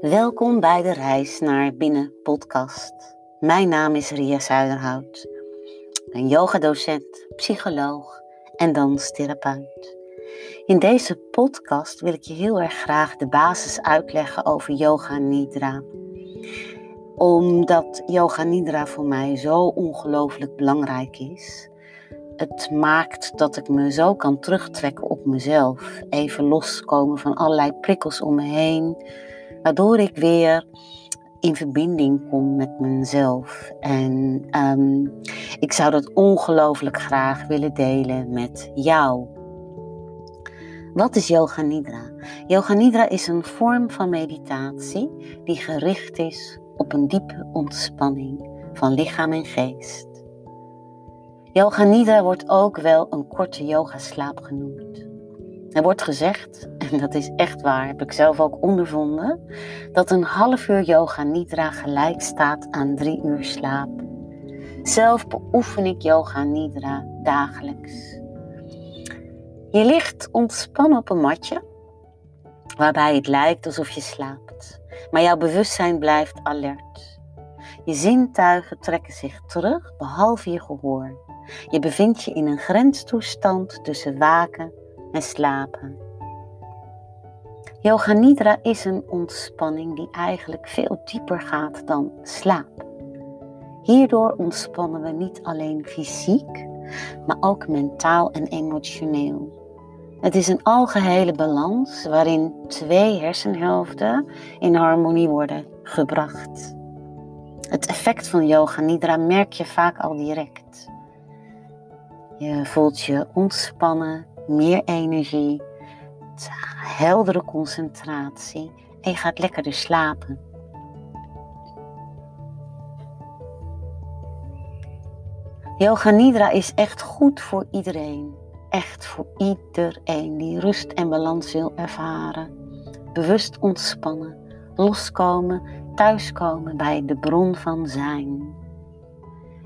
Welkom bij de Reis naar Binnen podcast. Mijn naam is Ria Zuiderhout. Een yogadocent, psycholoog en danstherapeut. In deze podcast wil ik je heel erg graag de basis uitleggen over yoga nidra. Omdat yoga nidra voor mij zo ongelooflijk belangrijk is. Het maakt dat ik me zo kan terugtrekken op mezelf. Even loskomen van allerlei prikkels om me heen waardoor ik weer in verbinding kom met mezelf. En ehm, ik zou dat ongelooflijk graag willen delen met jou. Wat is Yoga Nidra? Yoga Nidra is een vorm van meditatie die gericht is op een diepe ontspanning van lichaam en geest. Yoga Nidra wordt ook wel een korte yogaslaap genoemd. Er wordt gezegd, en dat is echt waar, heb ik zelf ook ondervonden, dat een half uur yoga nidra gelijk staat aan drie uur slaap. Zelf beoefen ik yoga nidra dagelijks. Je ligt ontspannen op een matje, waarbij het lijkt alsof je slaapt, maar jouw bewustzijn blijft alert. Je zintuigen trekken zich terug, behalve je gehoor. Je bevindt je in een grenstoestand tussen waken en slapen. Yoga Nidra is een ontspanning die eigenlijk veel dieper gaat dan slaap. Hierdoor ontspannen we niet alleen fysiek, maar ook mentaal en emotioneel. Het is een algehele balans waarin twee hersenhelften in harmonie worden gebracht. Het effect van yoga nidra merk je vaak al direct. Je voelt je ontspannen, meer energie, heldere concentratie en je gaat lekkerder slapen. Yoga Nidra is echt goed voor iedereen. Echt voor iedereen die rust en balans wil ervaren. Bewust ontspannen, loskomen, thuiskomen bij de bron van zijn.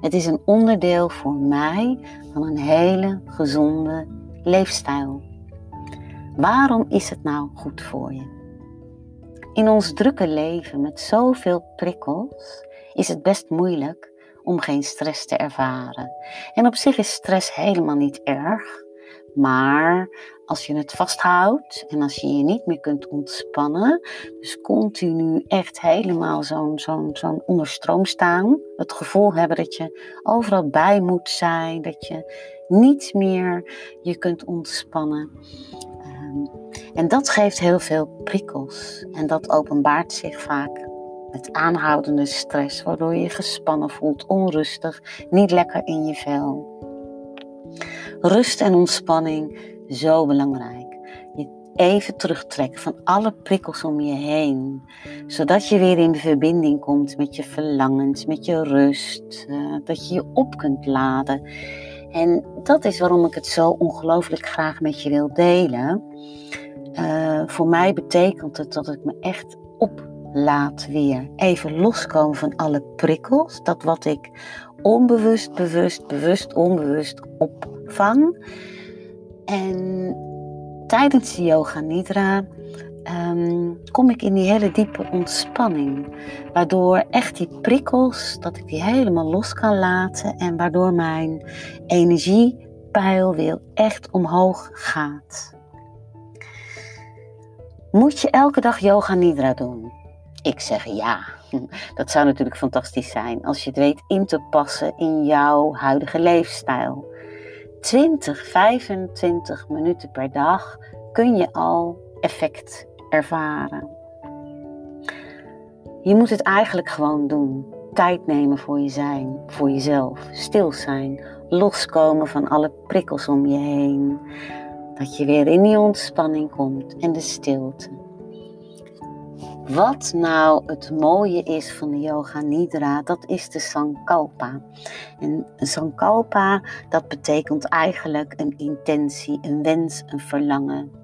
Het is een onderdeel voor mij van een hele gezonde leefstijl. Waarom is het nou goed voor je? In ons drukke leven met zoveel prikkels is het best moeilijk om geen stress te ervaren. En op zich is stress helemaal niet erg, maar als je het vasthoudt en als je je niet meer kunt ontspannen, dus continu echt helemaal zo'n zo'n zo'n onderstroom staan, het gevoel hebben dat je overal bij moet zijn, dat je niet meer je kunt ontspannen. Ehm, en dat geeft heel veel prikkels en dat openbaart zich vaak met aanhoudende stress, waardoor je je gespannen voelt, onrustig, niet lekker in je vel. Rust en ontspanning, zo belangrijk. Je even terugtrekken van alle prikkels om je heen. Zodat je weer in verbinding komt met je verlangens, met je rust. Uh, dat je je op kunt laden. En dat is waarom ik het zo ongelooflijk graag met je wil delen. Uh, voor mij betekent het dat ik me echt oplaat weer. Even loskomen van alle prikkels. Dat wat ik onbewust, bewust, bewust, onbewust opvang. En tijdens de yoga nidra um, kom ik in die hele diepe ontspanning. Waardoor echt die prikkels, dat ik die helemaal los kan laten. En waardoor mijn energiepeil weer echt omhoog gaat. Moet je elke dag yoga nidra doen? Ik zeg ja. Dat zou natuurlijk fantastisch zijn als je het weet in te passen in jouw huidige leefstijl. 20, 25 minuten per dag kun je al effect ervaren. Je moet het eigenlijk gewoon doen. Tijd nemen voor je zijn, voor jezelf. Stil zijn, loskomen van alle prikkels om je heen. Dat je weer in die ontspanning komt en de stilte. Wat nou het mooie is van de Yoga Nidra, dat is de Sankalpa. En Sankalpa, dat betekent eigenlijk een intentie, een wens, een verlangen.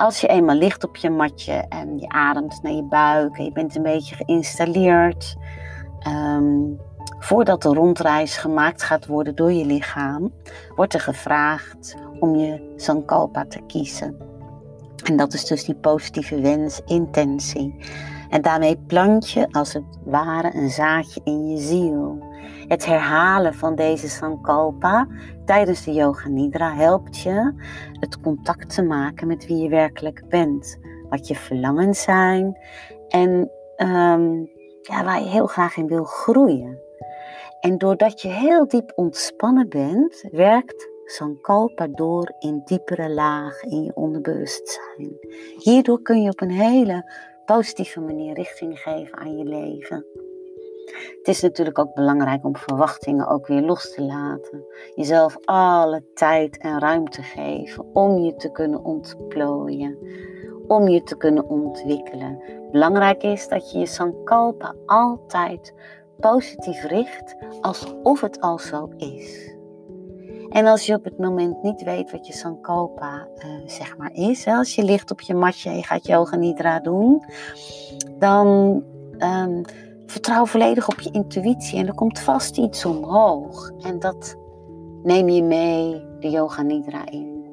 Als je eenmaal ligt op je matje en je ademt naar je buik en je bent een beetje geïnstalleerd, ehm, voordat de rondreis gemaakt gaat worden door je lichaam, wordt er gevraagd om je Sankalpa te kiezen. En dat is dus die positieve wens, intentie. En daarmee plant je als het ware een zaadje in je ziel. Het herhalen van deze sankalpa tijdens de yoga nidra helpt je het contact te maken met wie je werkelijk bent. Wat je verlangens zijn en ehm, ja, waar je heel graag in wil groeien. En doordat je heel diep ontspannen bent, werkt Sankalpa door in diepere lagen in je onderbewustzijn. Hierdoor kun je op een hele positieve manier richting geven aan je leven. Het is natuurlijk ook belangrijk om verwachtingen ook weer los te laten. Jezelf alle tijd en ruimte geven om je te kunnen ontplooien, om je te kunnen ontwikkelen. Belangrijk is dat je je sankalpa altijd positief richt, alsof het al zo is. En als je op het moment niet weet wat je sankalpa uh, zeg maar is, als je ligt op je matje en je gaat yoga nidra doen, dan um, vertrouw volledig op je intuïtie en er komt vast iets omhoog. En dat neem je mee de yoga nidra in.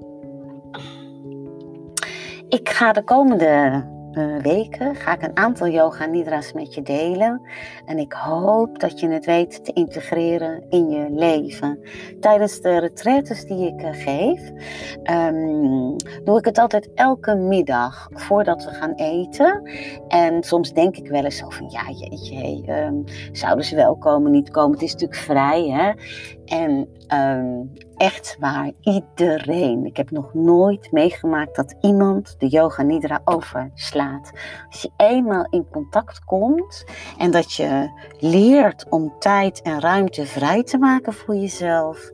Ik ga de komende uh, weken ga ik een aantal yoga nidra's met je delen. En ik hoop dat je het weet te integreren in je leven. Tijdens de retraites die ik uh, geef, um, doe ik het altijd elke middag voordat we gaan eten. En soms denk ik wel eens zo van, ja jeetje, um, zouden ze wel komen, niet komen? Het is natuurlijk vrij, hè? En um, echt waar, iedereen. Ik heb nog nooit meegemaakt dat iemand de yoga nidra overslaat. Als je eenmaal in contact komt en dat je leert om tijd en ruimte vrij te maken voor jezelf,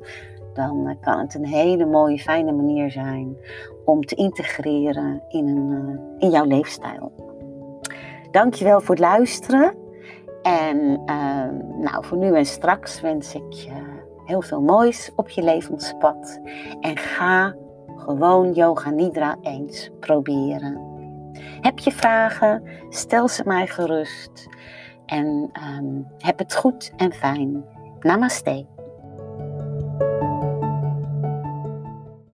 dan eh, kan het een hele mooie, fijne manier zijn om te integreren in, een, uh, in jouw leefstijl. Dankjewel voor het luisteren. En uh, nou, voor nu en straks wens ik je heel veel moois op je levenspad. En ga gewoon Yoga Nidra eens proberen. Heb je vragen? Stel ze mij gerust. En um, heb het goed en fijn. Namaste.